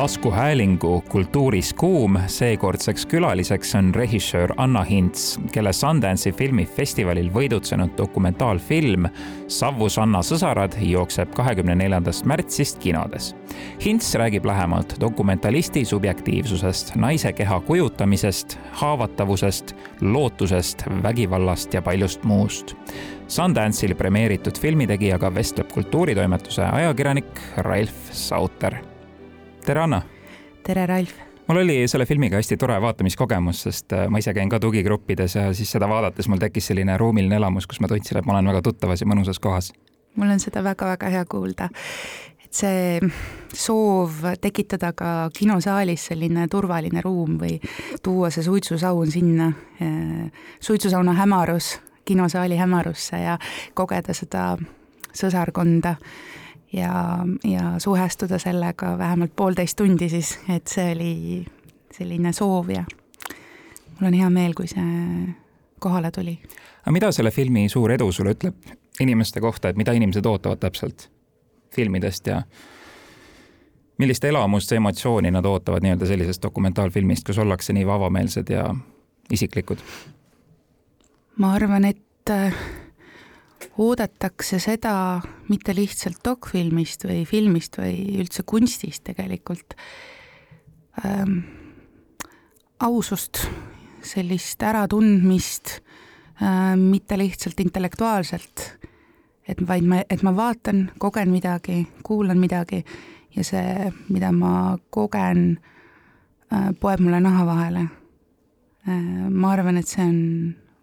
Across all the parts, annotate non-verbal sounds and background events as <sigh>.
taskuhäälingu Kultuuris kuum seekordseks külaliseks on režissöör Anna Hints, kelle Sundance'i filmifestivalil võidutsenud dokumentaalfilm Savvu Sanna sõsarad jookseb kahekümne neljandast märtsist kinodes. Hints räägib lähemalt dokumentalisti subjektiivsusest, naise keha kujutamisest, haavatavusest, lootusest, vägivallast ja paljust muust. Sundance'il premeeritud filmitegijaga vestleb kultuuritoimetuse ajakirjanik Ralf Sauter tere, Anna! tere, Ralf! mul oli selle filmiga hästi tore vaatamiskogemus, sest äh, ma ise käin ka tugigruppides ja siis seda vaadates mul tekkis selline ruumiline elamus, kus ma tundsin, et ma olen väga tuttavas ja mõnusas kohas. mul on seda väga-väga hea kuulda. et see soov tekitada ka kinosaalis selline turvaline ruum või tuua see suitsusaun sinna, äh, suitsusauna hämarus kinosaali hämarusse ja kogeda seda sõsarkonda ja, ja suhestuda sellega vähemalt poolteist tundi siis, et see oli selline soov ja mul on hea meel, kui see kohale tuli. aga mida selle filmi suur edu sulle ütleb inimeste kohta, et mida inimesed ootavad täpselt filmidest ja millist elamust, emotsiooni nad ootavad nii-öelda sellisest dokumentaalfilmist, kus ollakse nii avameelsed ja isiklikud? ma arvan, et oodatakse seda mitte lihtsalt dokfilmist või filmist või üldse kunstist tegelikult ähm,, ausust, sellist äratundmist äh,, mitte lihtsalt intellektuaalselt, et vaid ma, et ma vaatan, kogen midagi, kuulan midagi ja see, mida ma kogen äh,, poeb mulle naha vahele äh,. ma arvan, et see on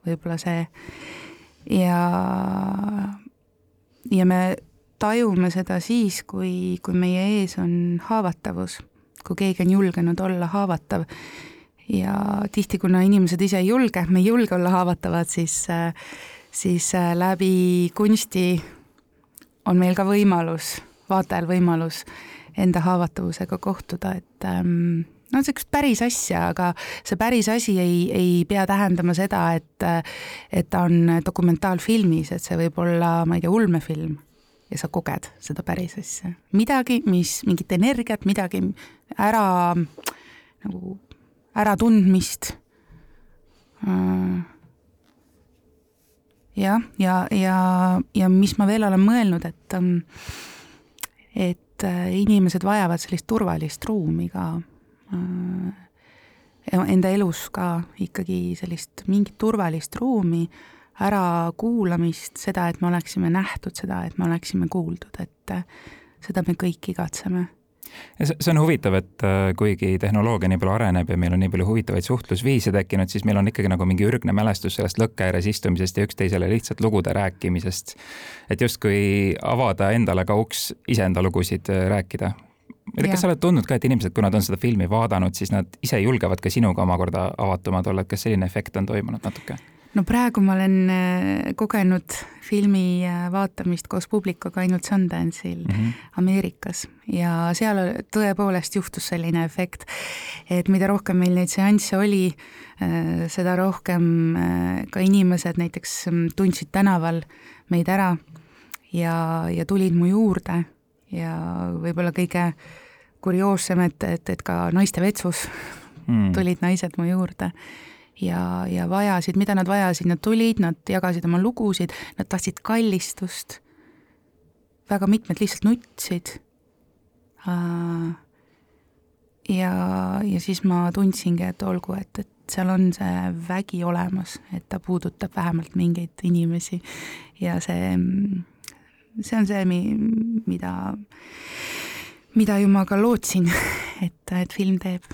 võib-olla see ja, ja me tajume seda siis, kui, kui meie ees on haavatavus, kui keegi on julgenud olla haavatav. Ja tihti, kuna inimesed ise ei julge, me ei julge olla haavatavad, siis, siis läbi kunsti on meil ka võimalus, vaatajal võimalus enda haavatavusega kohtuda, et ähm, no niisugust päris asja, aga see päris asi ei, ei pea tähendama seda, et, et ta on dokumentaalfilmis, et see võib olla, ma ei tea, ulmefilm ja sa koged seda päris asja. midagi, mis, mingit energiat, midagi ära, nagu äratundmist. Äh, jah, ja, ja, ja, ja mis ma veel olen mõelnud, et, et äh, inimesed vajavad sellist turvalist ruumi ka enda elus ka ikkagi sellist mingit turvalist ruumi, ärakuulamist, seda, et me oleksime nähtud, seda, et me oleksime kuuldud, et äh, seda me kõik igatseme ja see on huvitav, et äh, kuigi tehnoloogia nii palju areneb ja meil on nii palju huvitavaid suhtlusviise tekkinud, siis meil on ikkagi nagu mingi ürgne mälestus sellest lõkke ääres istumisest ja üksteisele lihtsalt lugude rääkimisest. et justkui avada endale ka uks iseenda lugusid rääkida kas sa oled tundnud ka, et inimesed, kui nad on seda filmi vaadanud, siis nad ise julgevad ka sinuga omakorda avatumad olla, et kas selline efekt on toimunud natuke? no praegu ma olen äh, kogenud filmi äh, vaatamist koos publikuga ainult Sundance'il mm -hmm. Ameerikas ja seal tõepoolest juhtus selline efekt, et mida rohkem meil neid seansse oli, äh, seda rohkem ka inimesed näiteks mm, tundsid tänaval meid ära ja, ja tulid mu juurde ja võib-olla kõige kurioossem, et, et, et ka naiste vetsus mm. tulid naised mu juurde ja, ja vajasid, mida nad vajasid, nad tulid, nad jagasid oma lugusid, nad tahtsid kallistust, väga mitmed lihtsalt nutsid. ja, ja siis ma tundsingi, et olgu, et, et seal on see vägi olemas, et ta puudutab vähemalt mingeid inimesi ja see see on see, mida, mida ju ma ka lootsin, <laughs> et, et film teeb.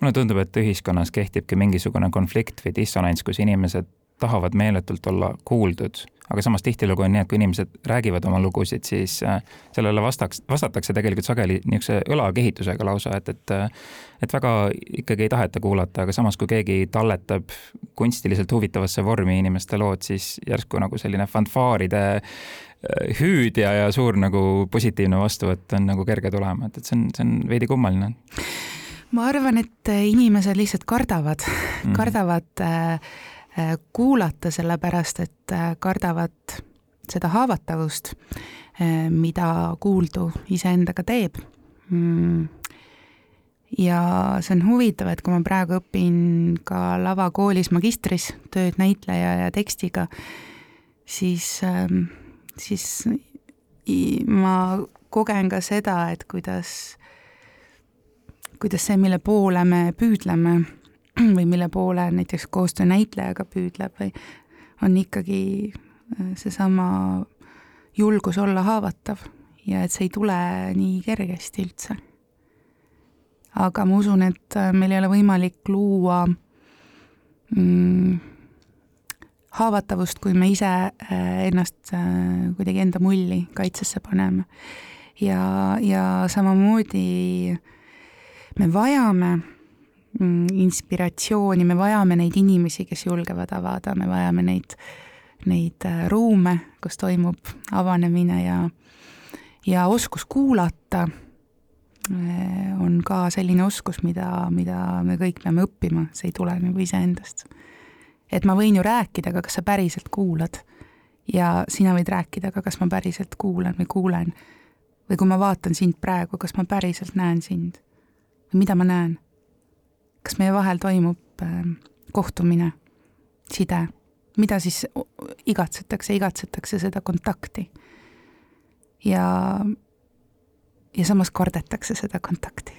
mulle tundub, et ühiskonnas kehtibki mingisugune konflikt või dissonants, kus inimesed tahavad meeletult olla kuuldud, aga samas tihtilugu on nii, et kui inimesed räägivad oma lugusid, siis äh, sellele vastaks, vastatakse tegelikult sageli niisuguse õlakehitusega lausa, et, et et väga ikkagi ei taheta kuulata, aga samas, kui keegi talletab kunstiliselt huvitavasse vormi inimeste lood, siis järsku nagu selline fanfaaride Äh, hüüdja ja suur nagu positiivne vastuvõtt on nagu kerge tulema, et, et see on, see on veidi kummaline. ma arvan, et äh, inimesed lihtsalt kardavad mm, -hmm. kardavad äh, äh, kuulata, sellepärast et äh, kardavad seda haavatavust äh,, mida kuuldu iseendaga teeb. Mm. Ja see on huvitav, et kui ma praegu õpin ka lavakoolis magistris tööd näitleja ja tekstiga, siis, ähm, siis ma kogen ka seda, et kuidas, kuidas see, mille poole me püüdleme <clears throat> või mille poole näiteks koostöö näitlejaga püüdleb või on ikkagi äh, seesama julgus olla haavatav ja et see ei tule nii kergesti üldse. aga ma usun, et äh, meil ei ole võimalik luua mm, haavatavust, kui me ise äh, ennast kuidagi enda mulli kaitsesse paneme. ja, ja samamoodi me vajame inspiratsiooni, me vajame neid inimesi, kes julgevad avada, me vajame neid, neid ruume, kus toimub avanemine ja ja oskus kuulata eh, on ka selline oskus, mida, mida me kõik peame õppima, see ei tule nagu iseendast. et ma võin ju rääkida, aga kas sa päriselt kuulad? ja sina võid rääkida, aga kas ma päriselt kuulan või kuulen? või kui ma vaatan sind praegu, kas ma päriselt näen sind? või mida ma näen? Kas meie vahel toimub äh, kohtumine, side? mida siis igatsetakse, igatsetakse seda kontakti ja, ja samas kardetakse seda kontakti.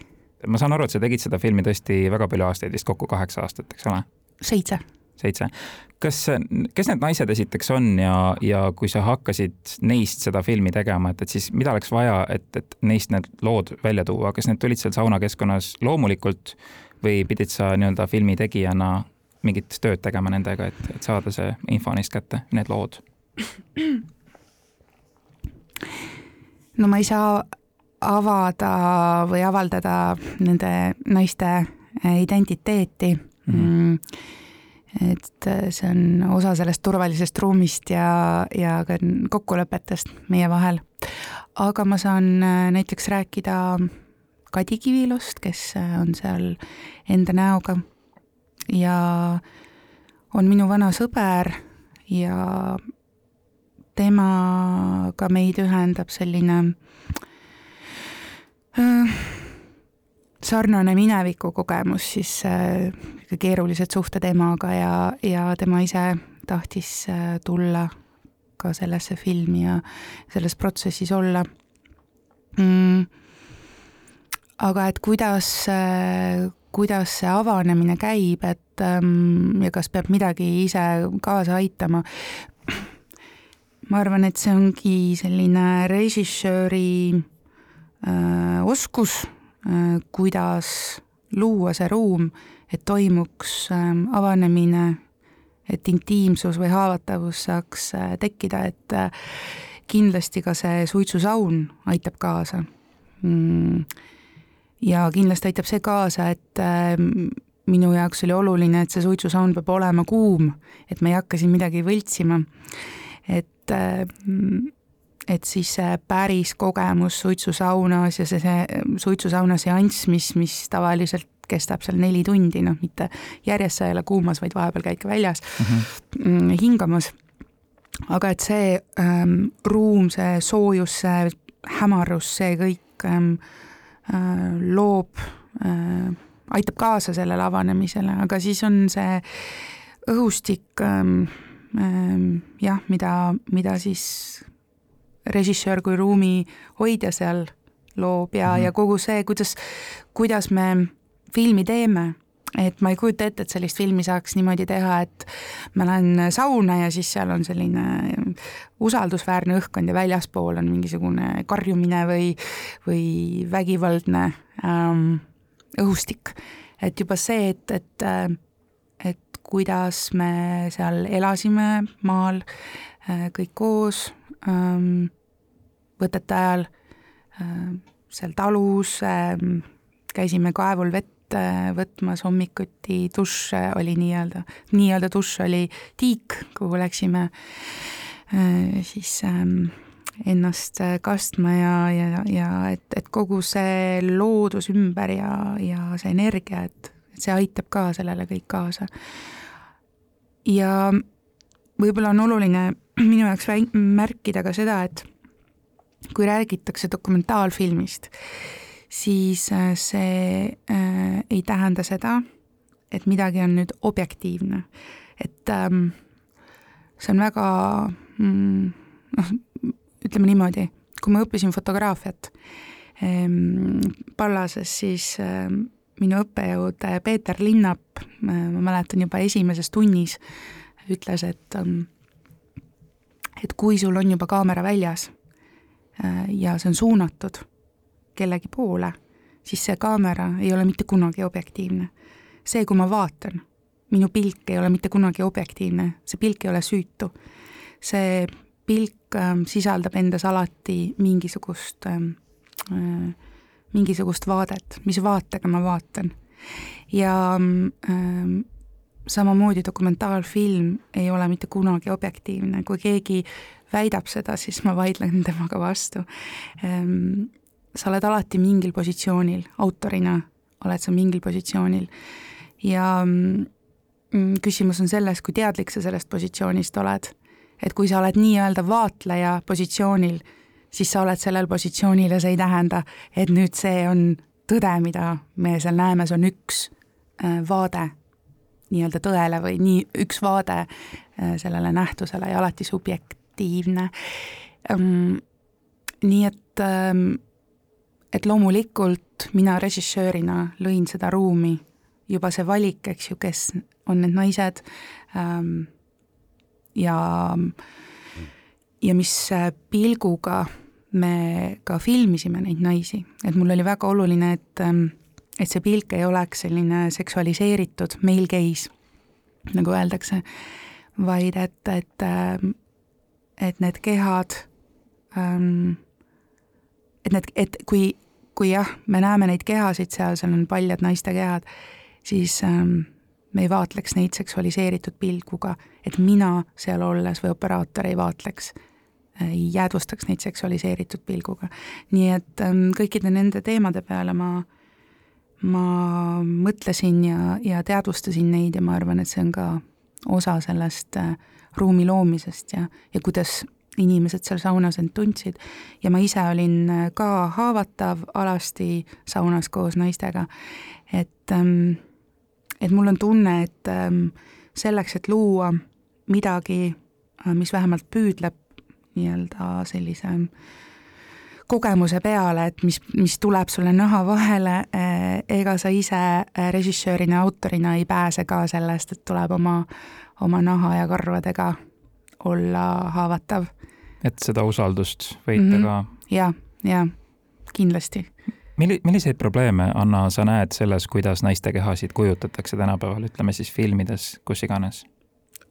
ma saan aru, et sa tegid seda filmi tõesti väga palju aastaid, vist kokku kaheksa aastat, eks ole? seitse. seitse. kas, kes need naised esiteks on ja, ja kui sa hakkasid neist seda filmi tegema, et, et siis mida oleks vaja, et, et neist need lood välja tuua, kas need tulid seal saunakeskkonnas loomulikult või pidid sa nii-öelda filmi tegijana mingit tööd tegema nendega, et, et saada see info neist kätte, need lood? no ma ei saa avada või avaldada nende naiste äh, identiteeti mhm. mm. -hmm. et äh, see on osa sellest turvalisest ruumist ja, ja ka kokkulepetest meie vahel. aga ma saan äh, näiteks rääkida Kadi Kivilost, kes on seal enda näoga ja on minu vana sõber ja temaga meid ühendab selline äh, sarnane minevikukogemus siis äh, keerulised suhted emaga ja, ja tema ise tahtis äh, tulla ka sellesse filmi ja selles protsessis olla mm,. Aga et kuidas kuidas see avanemine käib, et ähm, ja kas peab midagi ise kaasa aitama, ma arvan, et see ongi selline režissööri äh, oskus äh,, kuidas luua see ruum, et toimuks äh, avanemine, et intiimsus või haavatavus saaks äh, tekkida, et kindlasti ka see suitsusaun aitab kaasa mm. Ja kindlasti aitab see kaasa, et äh, minu jaoks oli oluline, et see suitsusaun peab olema kuum, et me ei hakka siin midagi võltsima et et, et siis see päris kogemus suitsusaunas ja see, see suitsusauna seanss, mis, mis tavaliselt kestab seal neli tundi, noh, mitte järjest sa ei ole kuumas, vaid vahepeal käid ka väljas mhm. mm -hmm. hingamas. aga et see ähm, ruum, see soojus, see hämarus, see kõik ähm, äh, loob äh,, aitab kaasa sellele avanemisele, aga siis on see õhustik ähm, Ehm, jah, mida, mida siis režissöör kui ruumi hoidja seal loob ja mm, -hmm. ja kogu see, kuidas, kuidas me filmi teeme, et ma ei kujuta ette, et sellist filmi saaks niimoodi teha, et ma lähen sauna ja siis seal on selline usaldusväärne õhkkond ja väljaspool on mingisugune karjumine või, või vägivaldne ähm, õhustik. et juba see, et, et kuidas me seal elasime maal äh, kõik koos ähm, võtete ajal, äh, seal talus, ähm, käisime kaevul vett äh, võtmas hommikuti, dušš oli nii-öelda, nii-öelda dušš oli tiik, kuhu läksime siis ähm, ennast kastma ja, ja, ja et, et kogu see loodus ümber ja, ja see energia, et, et see aitab ka sellele kõik kaasa. Ja võib-olla on oluline <clears throat> minu jaoks märkida ka seda, et kui räägitakse dokumentaalfilmist, siis see äh, ei tähenda seda, et midagi on nüüd objektiivne. et ähm, see on väga mm, noh, ütleme niimoodi, kui ma õppisin fotograafiat ähm, Pallases, siis ähm, minu õppejõud äh, Peeter Linnap, äh, ma mäletan juba esimeses tunnis, ütles, et ähm, et kui sul on juba kaamera väljas äh, ja see on suunatud kellegi poole, siis see kaamera ei ole mitte kunagi objektiivne. see, kui ma vaatan, minu pilk ei ole mitte kunagi objektiivne, see pilk ei ole süütu. see pilk äh, sisaldab endas alati mingisugust äh, mingisugust vaadet, mis vaatega ma vaatan. ja äh, samamoodi dokumentaalfilm ei ole mitte kunagi objektiivne, kui keegi väidab seda, siis ma vaidlen <laughs> temaga vastu ähm,. Sa oled alati mingil positsioonil, autorina oled sa mingil positsioonil ja mm, küsimus on selles, kui teadlik sa sellest positsioonist oled. et kui sa oled nii-öelda vaatleja positsioonil, siis sa oled sellel positsioonil ja see ei tähenda, et nüüd see on tõde, mida me seal näeme, see on üks äh, vaade nii-öelda tõele või nii üks vaade äh, sellele nähtusele ja alati subjektiivne. Ähm, nii et, ähm, et loomulikult mina režissöörina lõin seda ruumi, juba see valik, eks ju, kes on need naised ähm, ja, ja mis pilguga me ka filmisime neid naisi, et mul oli väga oluline, et, ähm, et see pilk ei oleks selline seksualiseeritud male gaze, nagu öeldakse, vaid et, et, ähm, et need kehad, ähm, et need, et kui, kui jah, me näeme neid kehasid seal, seal on paljad naiste kehad, siis me ei vaatleks neid seksualiseeritud pilguga, et mina seal olles või operaator ei vaatleks ei jäädvustaks neid seksualiseeritud pilguga. nii et ähm, kõikide nende teemade peale ma, ma mõtlesin ja, ja teadvustasin neid ja ma arvan, et see on ka osa sellest äh, ruumi loomisest ja, ja kuidas inimesed seal saunas end tundsid. ja ma ise olin äh, ka haavatav alasti saunas koos naistega, et ähm, et mul on tunne, et ähm, selleks, et luua midagi, äh, mis vähemalt püüdleb nii-öelda sellise kogemuse peale, et mis, mis tuleb sulle naha vahele, eh, ega sa ise režissöörina, autorina ei pääse ka sellest, et tuleb oma, oma naha ja karvadega olla haavatav. Et seda usaldust võita mm -hmm. ka. ja, ja kindlasti. milli-, milliseid probleeme, Anna, sa näed selles, kuidas naiste kehasid kujutatakse tänapäeval, ütleme siis filmides, kus iganes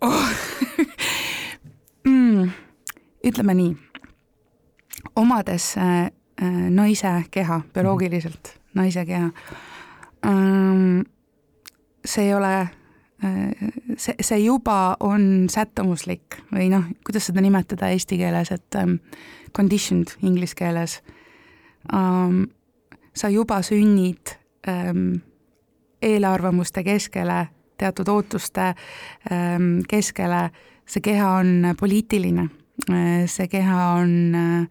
oh. <laughs> mm ütleme nii, omades äh, äh, naise keha, bioloogiliselt mm -hmm. naise keha ähm,, see ei ole see, see juba on sättumuslik või noh, kuidas seda nimetada eesti keeles, et ähm, conditioned inglise keeles ähm,. sa juba sünnid ähm, eelarvamuste keskele, teatud ootuste ähm, keskele, see keha on poliitiline Äh, see keha on, äh,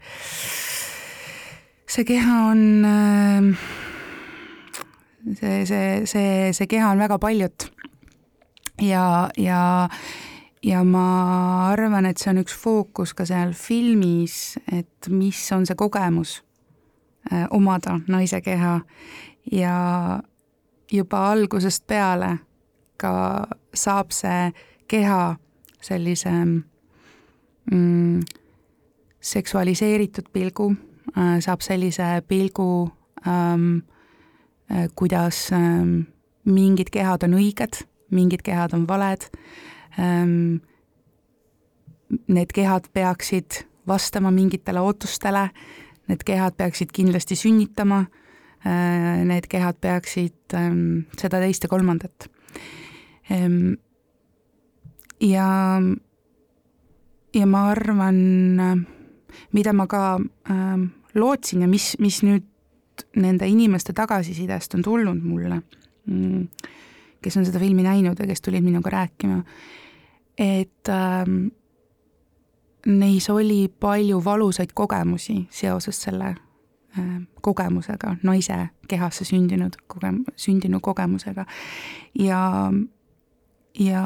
see keha on, äh, see, see, see, see keha on väga paljut. Ja, ja, ja ma arvan, et see on üks fookus ka seal filmis, et mis on see kogemus omada naise keha. Ja juba algusest peale ka saab see keha sellise mm, seksualiseeritud pilgu äh,, saab sellise pilgu ähm,, äh, kuidas ähm, mingid kehad on õiged, mingid kehad on valed ähm,. Need kehad peaksid vastama mingitele ootustele, need kehad peaksid kindlasti sünnitama äh,, need kehad peaksid ähm, seda, teist ja kolmandat ähm,. ja ja ma arvan, mida ma ka äh, lootsin ja mis, mis nüüd nende inimeste tagasisidest on tulnud mulle, mm, kes on seda filmi näinud ja kes tulid minuga rääkima, et äh, neis oli palju valusaid kogemusi seoses selle kogemusega, naise kehasse sündinud kogem-, sündinu kogemusega. ja, ja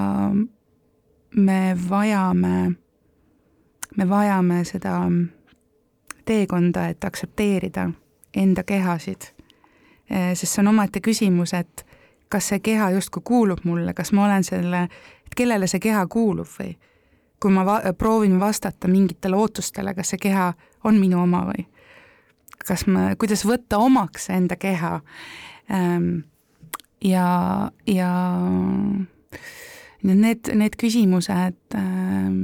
me vajame, me vajame seda teekonda, et aktsepteerida enda kehasid. sest see on omaette küsimus, et kas see keha justkui kuulub mulle, kas ma olen selle, et kellele see keha kuulub või kui ma va proovin vastata mingitele ootustele, kas see keha on minu oma või kas ma, kuidas võtta omaks enda keha. Ehm, ja, ja need, need küsimused, ehm,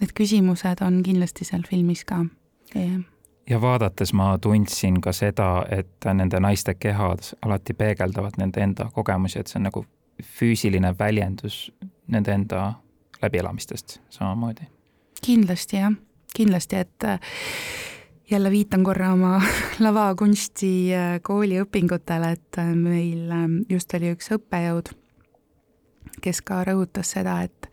need küsimused on kindlasti seal filmis ka. Ja vaadates ma tundsin ka seda, et nende naiste kehad alati peegeldavad nende enda kogemusi, et see on nagu füüsiline väljendus nende enda läbielamistest samamoodi. kindlasti jah, kindlasti, et jälle viitan korra oma <laughs> lavakunsti äh, õpingutele, et äh, meil ähm, just oli üks õppejõud, kes ka rõhutas seda, et,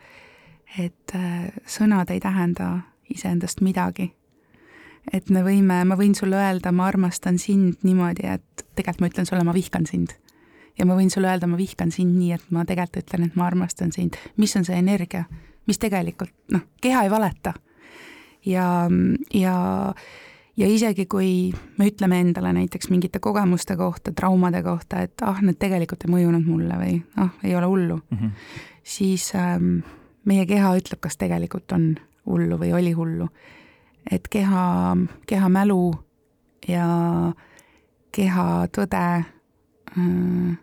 et äh, sõnad ei tähenda iseendast midagi. Et me võime, ma võin sulle öelda, ma armastan sind niimoodi, et tegelikult ma ütlen sulle, ma vihkan sind. ja ma võin sulle öelda, ma vihkan sind nii, et ma tegelikult ütlen, et ma armastan sind. mis on see energia, mis tegelikult, noh, keha ei valeta. ja, ja ja isegi, kui me ütleme endale näiteks mingite kogemuste kohta, traumade kohta, et ah, need tegelikult ei mõjunud mulle või ah, ei ole hullu mm, -hmm. siis ähm, meie keha ütleb, kas tegelikult on hullu või oli hullu. Et keha, keha mälu ja keha tõde äh,,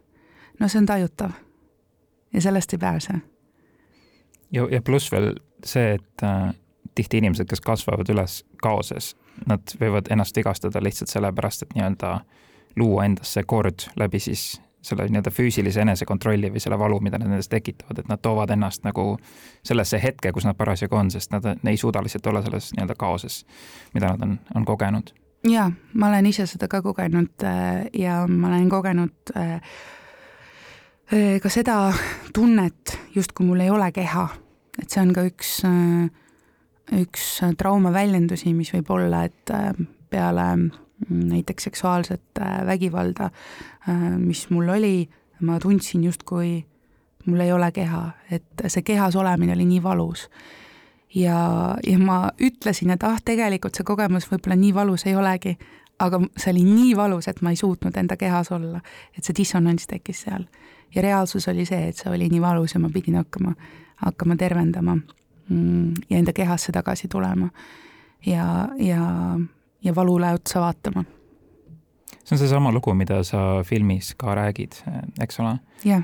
no see on tajutav ja sellest ei pääse. ja, ja pluss veel see, et äh, tihti inimesed, kes kasvavad üles kaoses nad võivad ennast vigastada lihtsalt sellepärast, et nii-öelda luua endas see kord läbi siis selle nii-öelda füüsilise enesekontrolli või selle valu, mida nad endas tekitavad, et nad toovad ennast nagu sellesse hetke, kus nad parasjagu on, sest nad ei suuda lihtsalt olla selles nii-öelda kaoses, mida nad on, on kogenud. jaa, ma olen ise seda ka kogenud äh, ja ma olen kogenud äh, äh, ka seda tunnet, justkui mul ei ole keha, et see on ka üks üks trauma väljendusi, mis võib olla, et peale näiteks seksuaalset äh, vägivalda, mis mul oli, ma tundsin justkui mul ei ole keha, et see kehas olemine oli nii valus. ja, ja ma ütlesin, et ah, tegelikult see kogemus võib-olla nii valus ei olegi, aga see oli nii valus, et ma ei suutnud enda kehas olla, et see dissonants tekkis seal. ja reaalsus oli see, et see oli nii valus ja ma pidin hakkama, hakkama tervendama Mm, ja enda kehasse tagasi tulema ja, ja, ja valule otsa vaatama. see on seesama lugu, mida sa filmis ka räägid, eks ole? jah.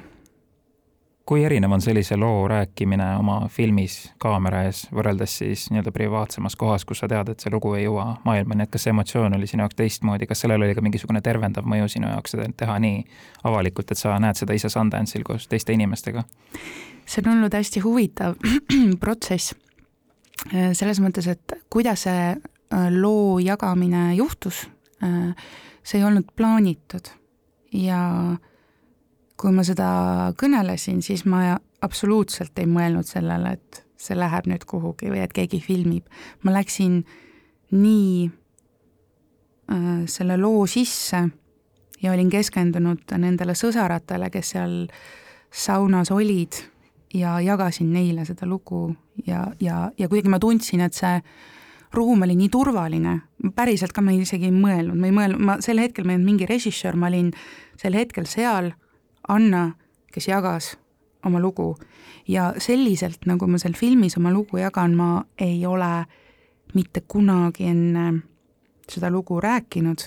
kui erinev on sellise loo rääkimine oma filmis kaamera ees võrreldes siis nii-öelda privaatsemas kohas, kus sa tead, et see lugu ei jõua maailmani, et kas see emotsioon oli sinu jaoks teistmoodi, kas sellel oli ka mingisugune tervendav mõju sinu jaoks, seda teha nii avalikult, et sa näed seda ise Sundance'il koos teiste inimestega? see on olnud hästi huvitav <clears throat> protsess. Äh, selles mõttes, et kuidas see loo jagamine juhtus, äh, see ei olnud plaanitud ja kui ma seda kõnelesin, siis ma absoluutselt ei mõelnud sellele, et see läheb nüüd kuhugi või et keegi filmib. ma läksin nii äh, selle loo sisse ja olin keskendunud nendele sõsaratele, kes seal saunas olid ja jagasin neile seda lugu ja, ja, ja kuidagi ma tundsin, et see ruum oli nii turvaline, päriselt ka ma isegi ei mõelnud, ma ei mõelnud, ma sel hetkel ma ei olnud mingi režissöör, ma olin sel hetkel seal, Anna, kes jagas oma lugu. Ja selliselt, nagu ma seal filmis oma lugu jagan, ma ei ole mitte kunagi enne seda lugu rääkinud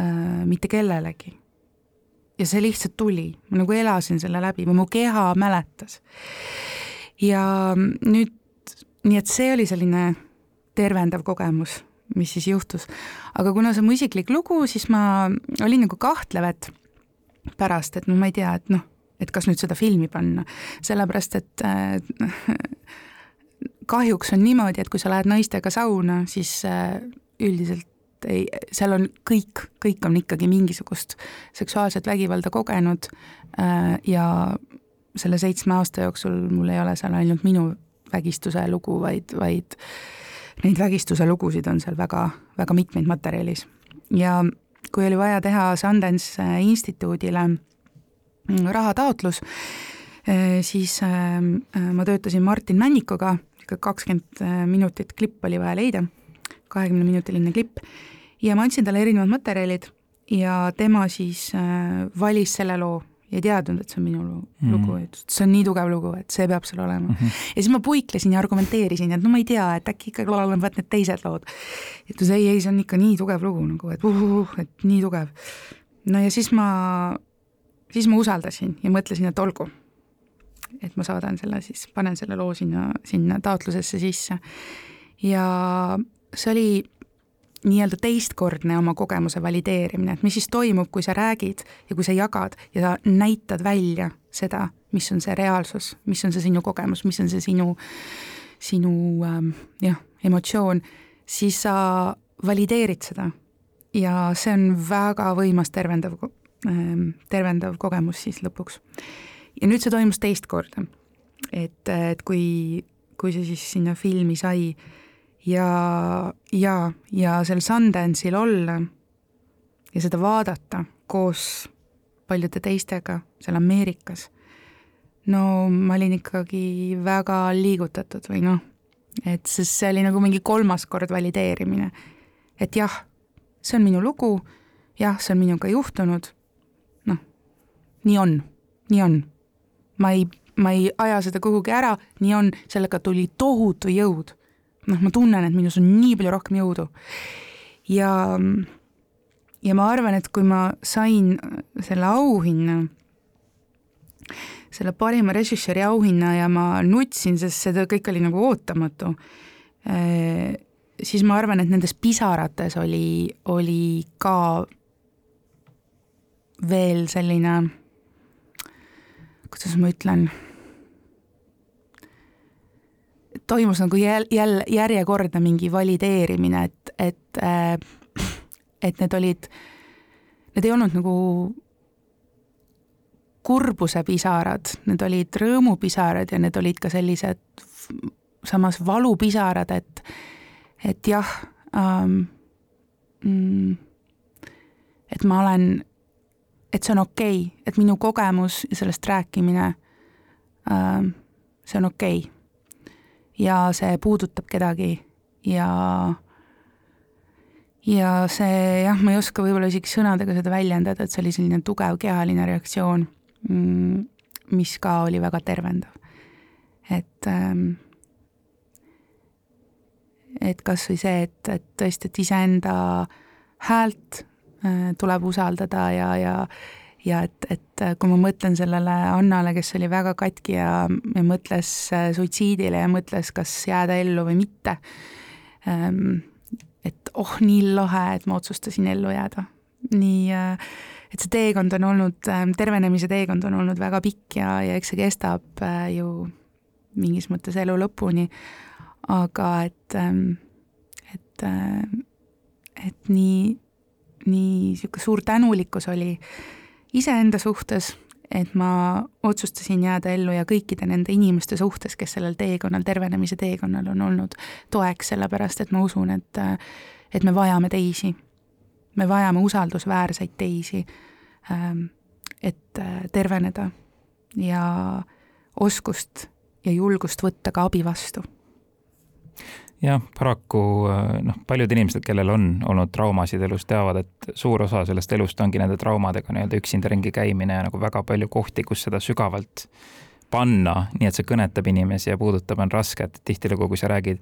äh, mitte kellelegi. Ja see lihtsalt tuli, ma nagu elasin selle läbi või mu keha mäletas. ja nüüd, nii et see oli selline tervendav kogemus, mis siis juhtus. aga kuna see on mu isiklik lugu, siis ma olin nagu kahtlev, et pärast, et no ma ei tea, et noh, et kas nüüd seda filmi panna, sellepärast et äh, kahjuks on niimoodi, et kui sa lähed naistega sauna, siis äh, üldiselt ei, seal on kõik, kõik on ikkagi mingisugust seksuaalset vägivalda kogenud äh, ja selle seitsme aasta jooksul mul ei ole seal ainult minu vägistuse lugu, vaid, vaid neid vägistuse lugusid on seal väga, väga mitmeid materjalis. ja kui oli vaja teha Sundance instituudile mm, rahataotlus, siis ma töötasin Martin Männikuga, kakskümmend minutit klipp oli vaja leida, kahekümneminutiline klipp, ja ma andsin talle erinevad materjalid ja tema siis valis selle loo ei teadnud, et see on minu mm. lugu, et see on nii tugev lugu, et see peab seal olema mm. -hmm. ja siis ma puiklesin ja argumenteerisin, et no ma ei tea, et äkki ikkagi olevat need teised lood. et ütles ei, ei, see on ikka nii tugev lugu nagu, et uhuh, et nii tugev. no ja siis ma, siis ma usaldasin ja mõtlesin, et olgu. et ma saadan selle siis, panen selle loo sinna, sinna taotlusesse sisse. ja see oli nii-öelda teistkordne oma kogemuse valideerimine, et mis siis toimub, kui sa räägid ja kui sa jagad ja sa näitad välja seda, mis on see reaalsus, mis on see sinu kogemus, mis on see sinu, sinu ähm, jah, emotsioon, siis sa valideerid seda. ja see on väga võimas tervendav ähm,, tervendav kogemus siis lõpuks. ja nüüd see toimus teist korda. et, et kui, kui see siis sinna filmi sai ja, ja, ja seal Sundance'il olla ja seda vaadata koos paljude teistega seal Ameerikas, no ma olin ikkagi väga liigutatud või noh, et sest see oli nagu mingi kolmas kord valideerimine. et jah, see on minu lugu, jah, see on minuga juhtunud, noh, nii on, nii on. ma ei, ma ei aja seda kuhugi ära, nii on, sellega tuli tohutu jõud noh, ma tunnen, et minus on nii palju rohkem jõudu. ja, ja ma arvan, et kui ma sain selle auhinna, selle parima režissööri auhinna ja ma nutsin, sest see kõik oli nagu ootamatu, siis ma arvan, et nendes pisarates oli, oli ka veel selline, kuidas ma ütlen toimus nagu jälle, jälle järjekordne mingi valideerimine, et, et, äh, et need olid, need ei olnud nagu kurbuse-pisarad, need olid rõõmupisarad ja need olid ka sellised samas valupisarad, et, et jah ähm,, mm, et ma olen, et see on okei okay,, et minu kogemus ja sellest rääkimine ähm,, see on okei. okay ja see puudutab kedagi ja ja see jah, ma ei oska võib-olla isegi sõnadega seda väljendada, et see oli selline tugev kehaline reaktsioon, mm, mis ka oli väga tervendav. et ähm, et kas või see, et, et tõesti, et iseenda häält äh, tuleb usaldada ja, ja ja et, et kui ma mõtlen sellele Annale, kes oli väga katki ja, ja mõtles äh, suitsiidile ja mõtles, kas jääda ellu või mitte, ähm, et oh, nii lahe, et ma otsustasin ellu jääda. nii, äh, et see teekond on olnud, ähm, tervenemise teekond on olnud väga pikk ja, ja eks see kestab äh, ju mingis mõttes elu lõpuni, aga et, ähm, et, et nii, nii niisugune suur tänulikkus oli iseenda suhtes, et ma otsustasin jääda ellu ja kõikide nende inimeste suhtes, kes sellel teekonnal, tervenemise teekonnal on olnud toeks, sellepärast et ma usun, et, et me vajame teisi. me vajame usaldusväärseid teisi, ähm, et äh, terveneda ja oskust ja julgust võtta ka abi vastu jah, paraku äh, noh, paljud inimesed, kellel on olnud traumasid elus, teavad, et suur osa sellest elust ongi nende traumadega nii-öelda üksinda ringi käimine ja nagu väga palju kohti, kus seda sügavalt panna, nii et see kõnetab inimesi ja puudutab, on raske, et tihtilugu, kui sa räägid,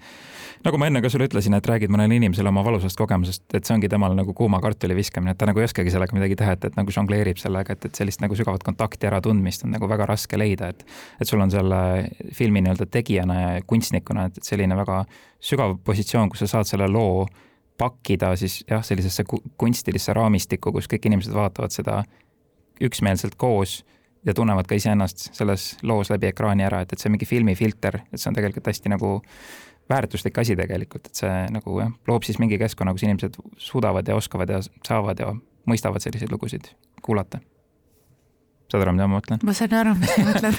nagu ma enne ka sulle ütlesin, et räägid mõnele inimesele oma valusast kogemusest, et see ongi temal nagu kuuma kartuli viskamine, et ta nagu ei oskagi sellega midagi teha, et, et nagu žongleerib sellega, et, et sellist nagu sügavat kontakti äratundmist on nagu väga raske leida, et et sul on selle filmi nii-öelda tegijana ja kunstnikuna, et selline väga sügav positsioon, kus sa saad selle loo pakkida siis jah, sellisesse kunstilisse raamistikku, kus kõik inimesed vaatavad seda üksmeelselt koos ja tunnevad ka iseennast selles loos läbi ekraani ära, et, et see mingi filmifilter, et see on tegelikult hästi nagu väärtuslik asi tegelikult, et see nagu jah, loob siis mingi keskkonna, kus inimesed suudavad ja oskavad ja saavad ja mõistavad selliseid lugusid kuulata saad aru, mida ma mõtlen? ma saan aru, mis sa mõtled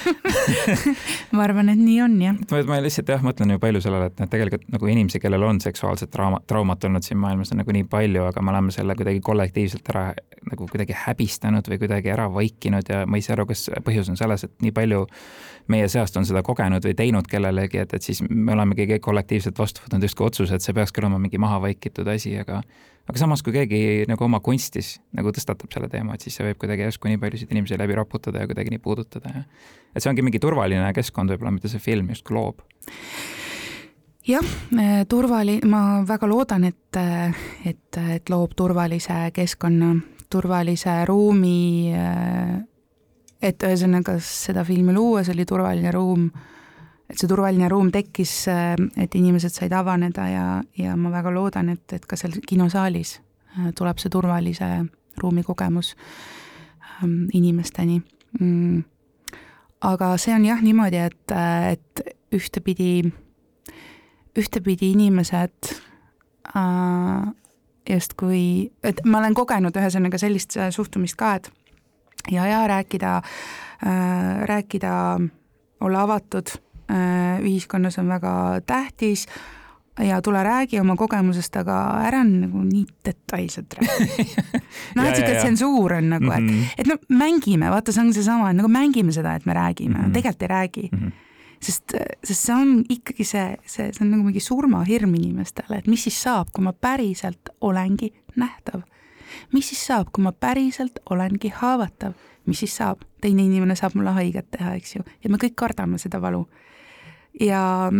<laughs> ma arvan, et nii on, jah. ma lihtsalt jah, mõtlen ju palju sellele, et noh, tegelikult nagu inimesi, kellel on seksuaalset trauma, traumat olnud siin maailmas on nagu nii palju, aga me oleme selle kuidagi kollektiivselt ära nagu kuidagi häbistanud või kuidagi ära vaikinud ja ma ei saa aru, kas põhjus on selles, et nii palju meie seast on seda kogenud või teinud kellelegi, et, et siis me olemegi kollektiivselt vastu võtnud justkui otsuse, et see peakski olema mingi maha vaikitud asi, aga aga samas, kui keegi nagu oma kunstis nagu tõstatab selle teema, et siis see võib kuidagi järsku nii paljusid inimesi läbi raputada ja kuidagi nii puudutada ja et see ongi mingi turvaline keskkond võib-olla, mida see film justkui loob. Jah, turvali-, ma väga loodan, et, et, et loob turvalise keskkonna, turvalise ruumi, et ühesõnaga seda filmi luues oli turvaline ruum et see turvaline ruum tekkis, äh, et inimesed said avaneda ja, ja ma väga loodan, et, et ka seal kinosaalis äh, tuleb see turvalise ruumi kogemus ähm, inimesteni. Mm.. aga see on jah niimoodi, et, äh, et ühtepidi, ühtepidi inimesed justkui, et ma olen kogenud ühesõnaga sellist suhtumist ka, et ja, ja rääkida äh,, rääkida, olla avatud ühiskonnas on väga tähtis ja tule räägi oma kogemusest, aga ära nagu nii detailselt räägi. noh, et sihuke tsensuur on nagu, et mm, -hmm. et no mängime, vaata, see on seesama, et nagu mängime seda, et me räägime mm, -hmm. tegelikult ei räägi mm. -hmm sest, sest see on ikkagi see, see, see on nagu mingi surmahirm inimestele, et mis siis saab, kui ma päriselt olengi nähtav. mis siis saab, kui ma päriselt olengi haavatav, mis siis saab, teine inimene saab mulle haiget teha, eks ju, ja me kõik kardame seda valu ja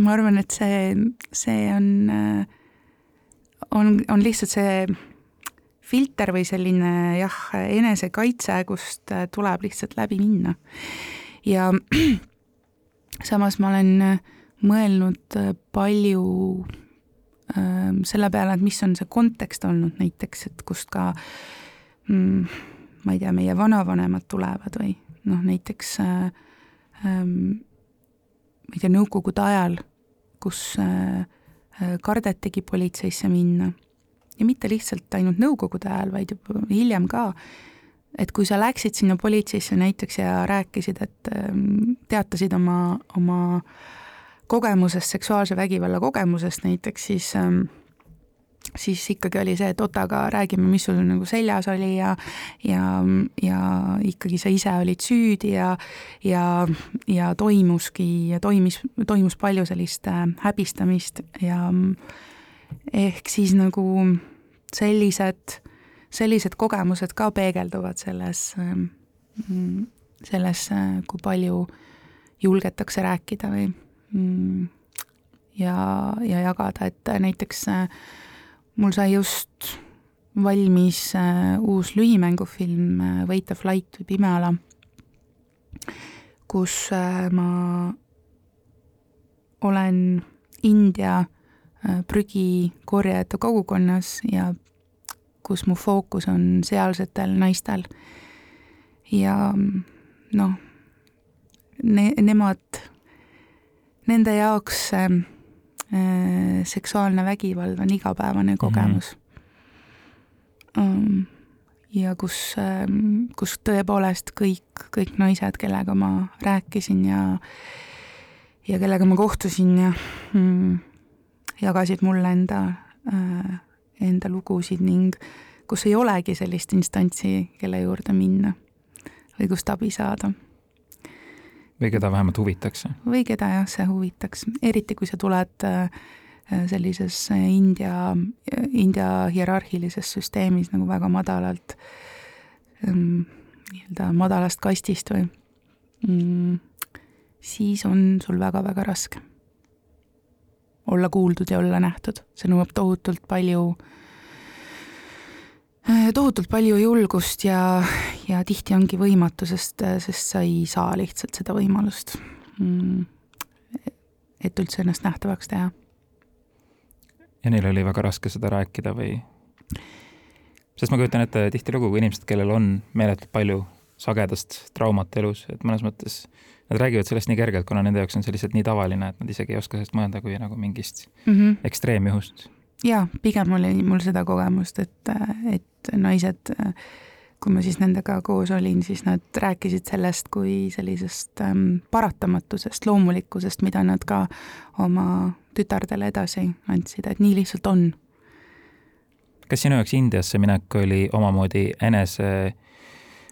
ma arvan, et see, see on, on, on lihtsalt see filter või selline jah, enesekaitse, kust tuleb lihtsalt läbi minna. ja <clears throat> samas ma olen mõelnud palju äh, selle peale, et mis on see kontekst olnud näiteks, et kust ka mm, ma ei tea, meie vanavanemad tulevad või noh, näiteks äh, ähm, ma ei tea, nõukogude ajal, kus äh, äh, kardetigi politseisse minna. Ja mitte lihtsalt ainult nõukogude ajal, vaid juba hiljem ka, et kui sa läksid sinna politseisse näiteks ja rääkisid, et ähm, teatasid oma, oma kogemusest, seksuaalse vägivalla kogemusest näiteks, siis ähm, siis ikkagi oli see, et oot, aga räägime, mis sul nagu seljas oli ja ja, ja ikkagi sa ise olid süüdi ja ja, ja toimuski, toimus, toimus palju sellist äh, häbistamist ja ehk siis nagu sellised, sellised kogemused ka peegelduvad selles, ähm, selles, äh, kui palju julgetakse rääkida või mm, ja, ja jagada, et näiteks äh, mul sai just valmis äh, uus lühimängufilm äh, Wait a flight või Pimeala, kus äh, ma olen India prügikorjajate kogukonnas ja kus mu fookus on sealsetel naistel. ja noh, ne-, nemad, nende jaoks Äh, seksuaalne vägivald on igapäevane kogemus mm. -hmm. ja kus, ähm, kus tõepoolest kõik, kõik naised, kellega ma rääkisin ja ja kellega ma kohtusin ja mm, jagasid mulle enda, äh, enda lugusid ning kus ei olegi sellist instantsi, kelle juurde minna või kust abi saada või keda vähemalt huvitaks. või keda jah, see huvitaks, eriti kui sa tuled äh, sellises India, India hierarhilises süsteemis nagu väga madalalt, ähm, nii-öelda madalast kastist või mm, siis on sul väga-väga raske olla kuuldud ja olla nähtud, see nõuab tohutult palju äh, Äh, tohutult palju julgust ja, ja tihti ongi võimatu, sest, sest sa ei saa lihtsalt seda võimalust, mm, et üldse ennast nähtavaks teha. ja neil oli väga raske seda rääkida või? sest ma kujutan ette tihtilugu, kui inimesed, kellel on meeletult palju sagedast traumat elus, et mõnes mõttes nad räägivad sellest nii kergelt, kuna nende jaoks on see lihtsalt nii tavaline, et nad isegi ei oska sellest mõelda kui nagu mingist mm -hmm. ekstreemjuhust jaa, pigem oli mul seda kogemust, et, et naised kui ma siis nendega koos olin, siis nad rääkisid sellest kui sellisest ähm, paratamatusest, loomulikkusest, mida nad ka oma tütardele edasi andsid, et nii lihtsalt on. kas sinu jaoks Indiasse minek oli omamoodi enese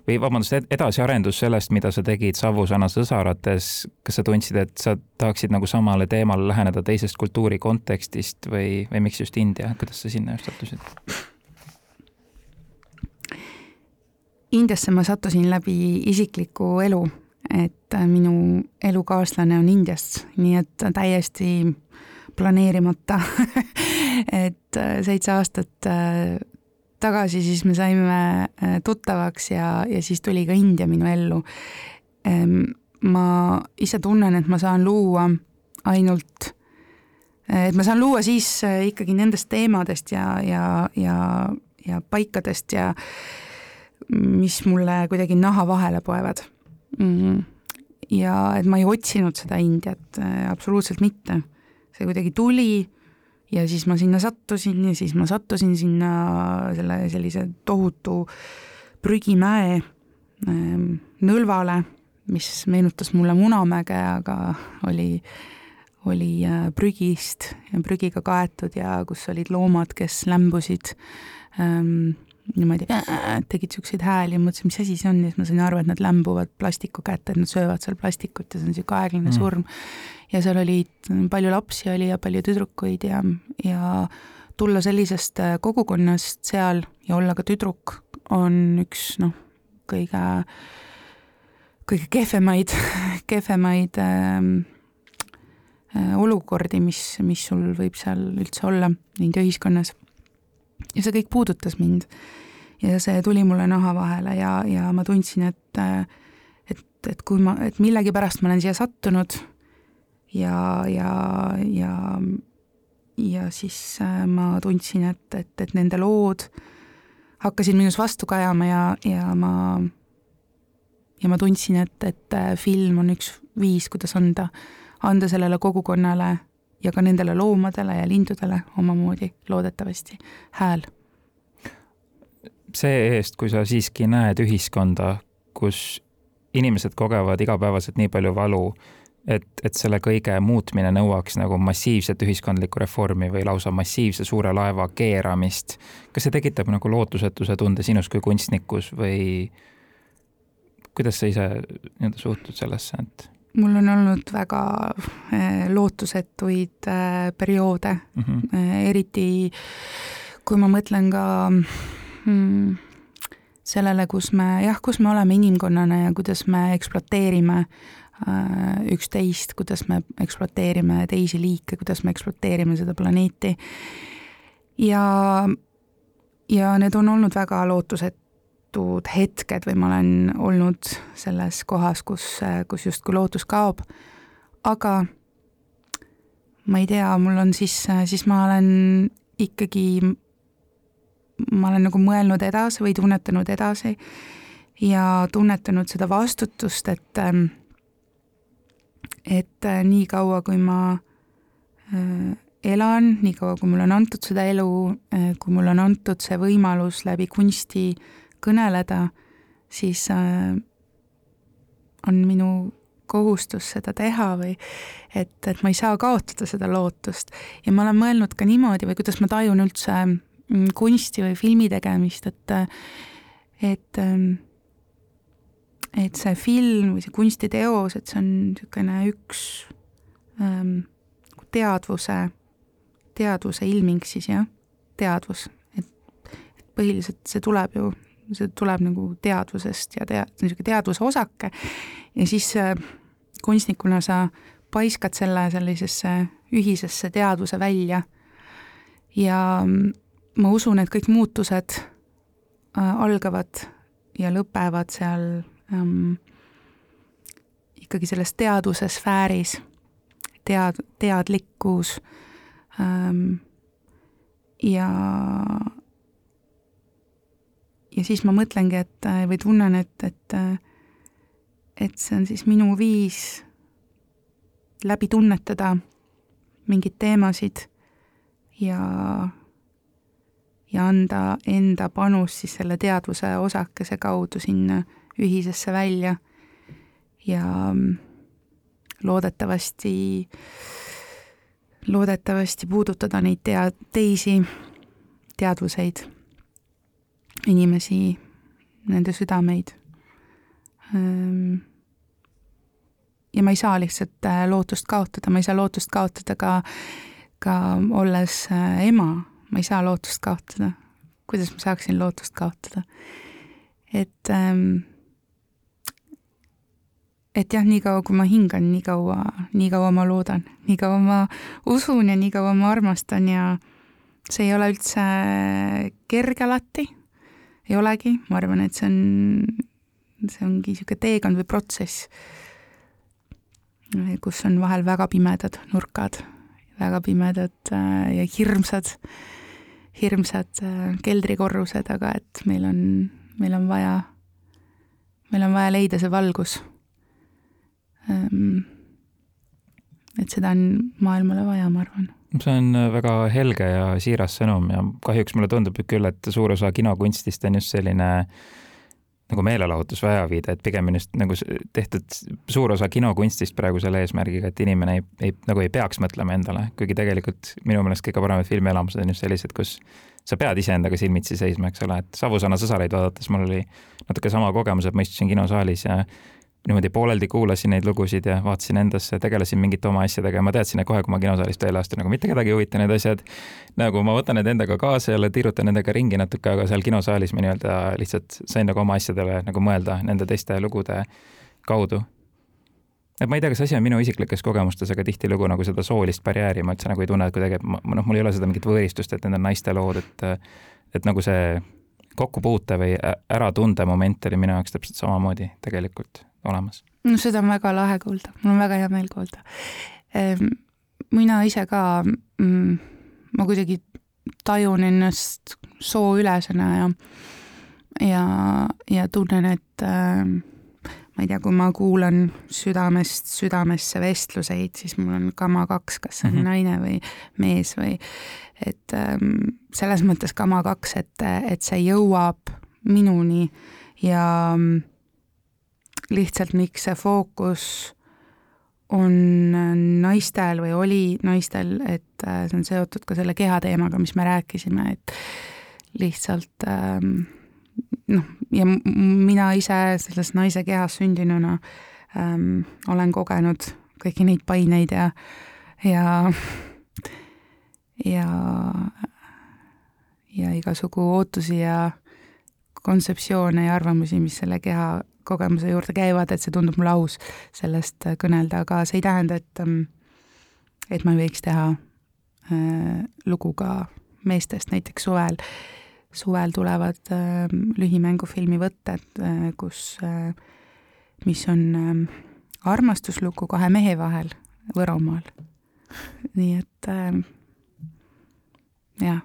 või vabandust, edasiarendus sellest, mida sa tegid Savusana sõsarates, kas sa tundsid, et sa tahaksid nagu samale teemale läheneda teisest kultuuri kontekstist või, või miks just India, kuidas sa sinna just sattusid? Indiasse ma sattusin läbi isikliku elu, et äh, minu elukaaslane on Indiast, nii et täiesti planeerimata <laughs> et äh, seitse aastat äh, tagasi siis me saime tuttavaks ja, ja siis tuli ka India minu ellu. ma ise tunnen, et ma saan luua ainult, et ma saan luua siis ikkagi nendest teemadest ja, ja, ja, ja paikadest ja mis mulle kuidagi naha vahele poevad mm. ja et ma ei otsinud seda Indiat äh,, absoluutselt mitte. see kuidagi tuli ja siis ma sinna sattusin ja siis ma sattusin sinna selle sellise tohutu prügimäe äh, nõlvale, mis meenutas mulle Munamäge, aga oli oli äh, prügist ja prügiga kaetud ja kus olid loomad, kes lämbusid ähm, niimoodi tegid siukseid hääli ja mõtlesin, mis asi see on ja siis ma sain aru, et nad lämbuvad plastiku kätte, et nad söövad seal plastikut ja see on siuke aeglane mm. surm. ja seal olid, palju lapsi oli ja palju tüdrukuid ja, ja tulla sellisest äh, kogukonnast seal ja olla ka tüdruk on üks noh, kõige, kõige kehvemaid, <laughs> kehvemaid äh, äh, olukordi, mis, mis sul võib seal üldse olla India ühiskonnas ja see kõik puudutas mind. ja see tuli mulle naha vahele ja, ja ma tundsin, et, et, et kui ma, et millegipärast ma olen siia sattunud ja, ja, ja, ja siis äh, ma tundsin, et, et, et nende lood hakkasid minus vastu kajama ja, ja ma, ja ma tundsin, et, et äh, film on üks viis, kuidas anda, anda sellele kogukonnale ja ka nendele loomadele ja lindudele omamoodi loodetavasti hääl. see-eest, kui sa siiski näed ühiskonda, kus inimesed kogevad igapäevaselt nii palju valu, et, et selle kõige muutmine nõuaks nagu massiivset ühiskondlikku reformi või lausa massiivse suure laeva keeramist. kas see tekitab nagu lootusetuse tunde sinus kui kunstnikus või kuidas sa ise nii-öelda suhtud sellesse, et? Mul on olnud väga eh, lootusetuid eh, perioode mm, -hmm. eriti kui ma mõtlen ka mm, sellele, kus me jah, kus me oleme inimkonnana ja kuidas me ekspluateerime üksteist, kuidas me ekspluateerime teisi liike, kuidas me ekspluateerime seda planeeti. ja, ja need on olnud väga lootusetud teatud hetked või ma olen olnud selles kohas, kus, kus justkui lootus kaob. aga ma ei tea, mul on siis, siis ma olen ikkagi, ma olen nagu mõelnud edasi või tunnetanud edasi ja tunnetanud seda vastutust, et, et nii kaua, kui ma äh, elan, nii kaua, kui mulle on antud seda elu, äh, kui mulle on antud see võimalus läbi kunsti kõneleda, siis äh, on minu kohustus seda teha või et, et ma ei saa kaotada seda lootust. ja ma olen mõelnud ka niimoodi või kuidas ma tajun üldse mm, kunsti või filmi tegemist, et, et, ähm, et see film või see kunstiteos, et see on niisugune üks ähm, teadvuse, teadvuse ilming siis jah, teadvus, et, et põhiliselt see tuleb ju see tuleb nagu teadvusest ja tea-, niisugune teadvuse osake ja siis äh, kunstnikuna sa paiskad selle sellisesse ühisesse teadvuse välja. ja mm, ma usun, et kõik muutused äh, algavad ja lõpevad seal ähm, ikkagi selles teadvuse sfääris, tead-, teadlikkus ähm, ja ja siis ma mõtlengi, et äh, või tunnen, et, et, äh, et see on siis minu viis läbi tunnetada mingeid teemasid ja, ja anda enda panus siis selle teadvuse osakese kaudu sinna ühisesse välja. Ja mm, loodetavasti, loodetavasti puudutada neid tea-, teisi teadvuseid, inimesi, nende südameid. Ehm, ja ma ei saa lihtsalt äh, lootust kaotada, ma ei saa lootust kaotada ka, ka olles äh, ema ma ei saa lootust kaotada. kuidas ma saaksin lootust kaotada? et ähm, et jah, niikaua kui ma hingan, nii kaua, nii kaua ma loodan, nii kaua ma usun ja nii kaua ma armastan ja see ei ole üldse kerge alati, ei olegi, ma arvan, et see on, see ongi niisugune teekond või protsess, kus on vahel väga pimedad nurkad, väga pimedad äh, ja hirmsad hirmsad äh, keldrikorrused, aga et meil on, meil on vaja, meil on vaja leida see valgus. Et seda on maailmale vaja, ma arvan. See on äh, väga helge ja siiras sõnum ja kahjuks mulle tundub küll, et suur osa kinokunstist on just selline nagu meelelahutus või ajaviide, et pigem on just nagu tehtud suur osa kinokunstist praegu selle eesmärgiga, et inimene ei, ei, nagu ei peaks mõtlema endale, kuigi tegelikult minu meelest kõige paremad filmielamused on just sellised, kus sa pead iseendaga silmitsi seisma, eks ole, et Savusaana sõsareid vaadates mul oli natuke sama kogemus, et ma istusin kinosaalis ja niimoodi pooleldi kuulasin neid lugusid ja vaatasin endasse, tegelesin mingite oma asjadega ja ma teadsin, et kohe, kui ma kinosaalist välja astun, nagu mitte kedagi ei huvita need asjad. nagu ma võtan need endaga kaasa jälle, tiirutan nendega ringi natuke, aga seal kinosaalis ma nii-öelda lihtsalt sain nagu oma asjadele nagu mõelda nende teiste lugude kaudu. et ma ei tea, kas asi on minu isiklikes kogemustes, aga tihtilugu nagu seda soolist barjääri ma üldse nagu ei tunne, et kuidagi, noh, mul ei ole seda mingit võõristust, et need on naiste lood, et et nagu see kokkupuute või äratunde moment oli minu jaoks täpselt samamoodi tegelikult olemas. no seda on väga lahe kuulda, mul on väga hea meel kuulda. Ehm, mina ise ka, mm, ma kuidagi tajun ennast sooülesena ja, ja, ja tunnen, et äh, ma ei tea, kui ma kuulan südamest südamesse vestluseid, siis mul on kama kaks, kas see on mm -hmm. naine või mees või et ähm, selles mõttes kama kaks, et, et see jõuab minuni ja äh, lihtsalt miks see fookus on naistel või oli naistel, et äh, see on seotud ka selle kehateemaga, mis me rääkisime, et lihtsalt ähm, noh, ja mina ise selles naise kehas sündinuna ähm, olen kogenud kõiki neid paineid ja, ja, <laughs> ja, ja igasugu ootusi ja kontseptsioone ja arvamusi, mis selle keha kogemuse juurde käivad, et see tundub mulle aus sellest äh, kõnelda, aga see ei tähenda, et ähm, et ma ei võiks teha äh, lugu ka meestest, näiteks suvel, suvel tulevad äh, lühimängufilmi võtted äh,, kus äh,, mis on äh, armastuslugu kahe mehe vahel Võromaal. nii et äh, jah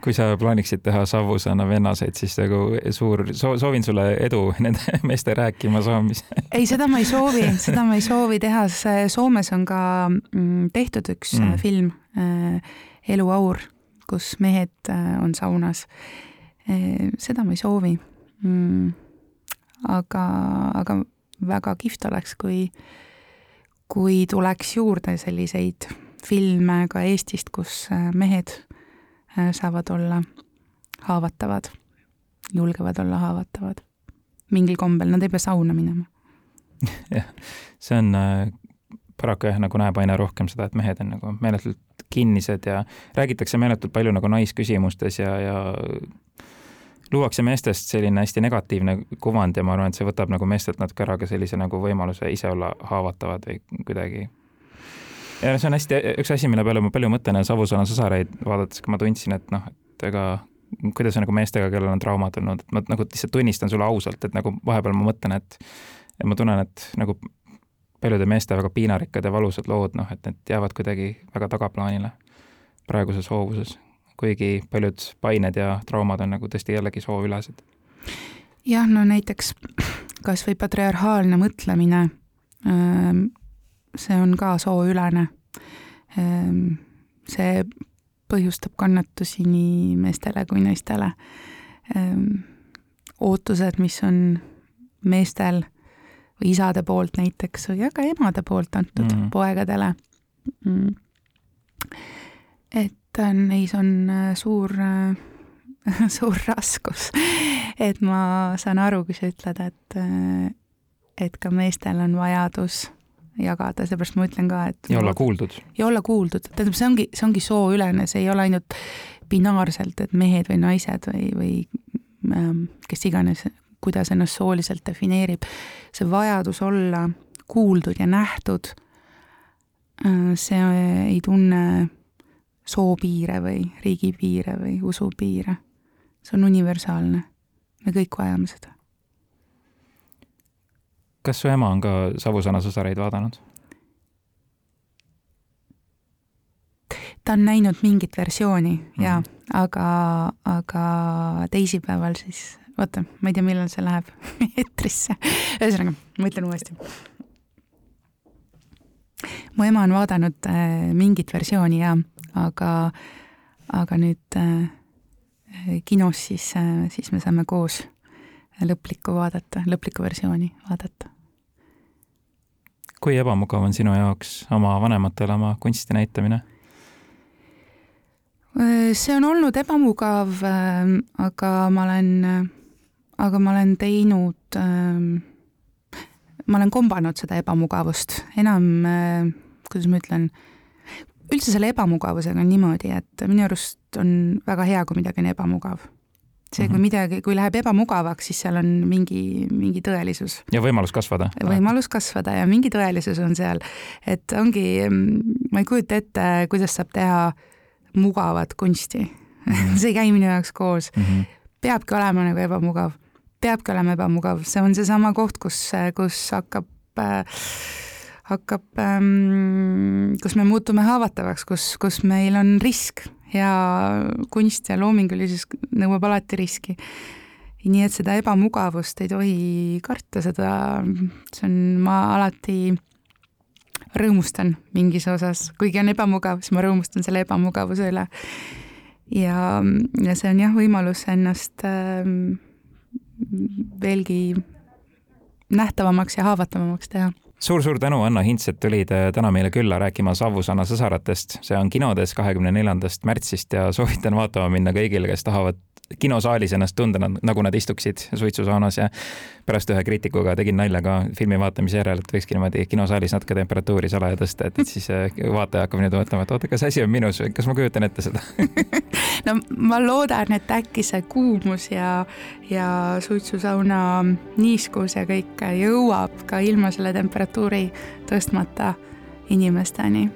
kui sa plaaniksid teha Savusana vennaseid, siis nagu suur soo,, soovin sulle edu nende <laughs> meeste rääkima saamisel. ei, seda ma ei soovi, seda ma ei soovi teha, Soomes on ka mm, tehtud üks mm. film äh, Eluaur, kus mehed äh, on saunas. Äh, seda ma ei soovi mm,. aga, aga väga kihvt oleks, kui, kui tuleks juurde selliseid filme ka Eestist, kus mehed Äh, saavad olla haavatavad, julgevad olla haavatavad mingil kombel, nad ei pea sauna minema. <laughs> jah, see on äh, paraku jah, nagu näeb aina rohkem seda, et mehed on nagu meeletult kinnised ja räägitakse meeletult palju nagu naisküsimustes ja, ja luuakse meestest selline hästi negatiivne kuvand ja ma arvan, et see võtab nagu meestelt natuke ära ka sellise nagu võimaluse ise olla haavatavad või kuidagi ja see on hästi, üks asi, mille peale ma palju mõtlen ja Savusaare sõsareid vaadates, kui ma tundsin, et noh, et ega kuidas on nagu meestega, kellel on traumad olnud, et ma nagu lihtsalt tunnistan sulle ausalt, et nagu vahepeal ma mõtlen, et et ma tunnen, et nagu paljude meeste väga piinarikkad ja valusad lood, noh, et need jäävad kuidagi väga tagaplaanile praeguses hoovuses, kuigi paljud pained ja traumad on nagu tõesti jällegi sooülesed. jah, no näiteks kas või patriarhaalne mõtlemine ähm, see on ka sooülene. Ehm, see põhjustab kannatusi nii meestele kui naistele. Ehm, ootused, mis on meestel või isade poolt näiteks või ka emade poolt antud mm -hmm. poegadele. Mm. et neis on suur <laughs> suur raskus. et ma saan aru, kui sa ütled, et, et ka meestel on vajadus jagada, seepärast ma ütlen ka, et ja olla kuuldud. ja olla kuuldud, tähendab, see ongi, see ongi sooülene, see ei ole ainult binaarselt, et mehed või naised või, või ähm, kes iganes, kuidas ennast sooliselt defineerib, see vajadus olla kuuldud ja nähtud, äh, see ei tunne soopiire või riigipiire või usupiire. see on universaalne. me kõik vajame seda kas su ema on ka Savusana sõsareid vaadanud? ta on näinud mingit versiooni mm. ja, aga, aga teisipäeval siis, oota, ma ei tea, millal see läheb <laughs> eetrisse. ühesõnaga, ma ütlen uuesti. mu ema on vaadanud äh, mingit versiooni ja, aga, aga nüüd äh, kinos siis äh,, siis me saame koos lõplikku vaadata, lõplikku versiooni vaadata. Kui ebamugav on sinu jaoks oma vanematele oma kunsti näitamine? see on olnud ebamugav, aga ma olen, aga ma olen teinud, ma olen kombanud seda ebamugavust, enam, kuidas ma ütlen, üldse selle ebamugavusega on niimoodi, et minu arust on väga hea, kui midagi on ebamugav see, kui mhm. midagi, kui läheb ebamugavaks, siis seal on mingi, mingi tõelisus. ja võimalus kasvada. võimalus kasvada ja mingi tõelisus on seal, et ongi, ma ei kujuta ette, kuidas saab teha mugavat kunsti mm. -hmm. <laughs> see ei käi minu jaoks koos mm. -hmm. peabki olema nagu ebamugav, peabki olema ebamugav, see on seesama koht, kus, kus hakkab äh, hakkab ähm,, kus me muutume haavatavaks, kus, kus meil on risk ja kunst ja loomingulisus nõuab alati riski. nii et seda ebamugavust ei tohi karta, seda, see on, ma alati rõõmustan mingis osas, kuigi on ebamugav, siis ma rõõmustan selle ebamugavuse üle. ja, ja see on jah, võimalus ennast äh, veelgi nähtavamaks ja haavatavamaks teha suur-suur tänu, Anna Hints, et tulid äh, täna meile külla rääkima Savusanna sõsaratest. see on kinodes kahekümne neljandast märtsist ja soovitan vaatama minna kõigile, kes tahavad kinosaalis ennast tunda, nagu nad istuksid suitsusaunas ja pärast ühe kriitikuga tegin nalja ka filmi vaatamise järel, et võikski niimoodi kinosaalis natuke temperatuuri salaja tõsta, et, et siis äh, vaataja hakkab nüüd mõtlema, et oota, kas asi on minus või kas ma kujutan ette seda <laughs> no ma loodan, et äkki see kuumus ja, ja suitsusauna niiskus ja kõik jõuab ka ilma selle temperatuuri tõstmata inimesteni.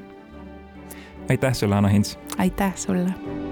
aitäh sulle, Anna Hints! aitäh sulle!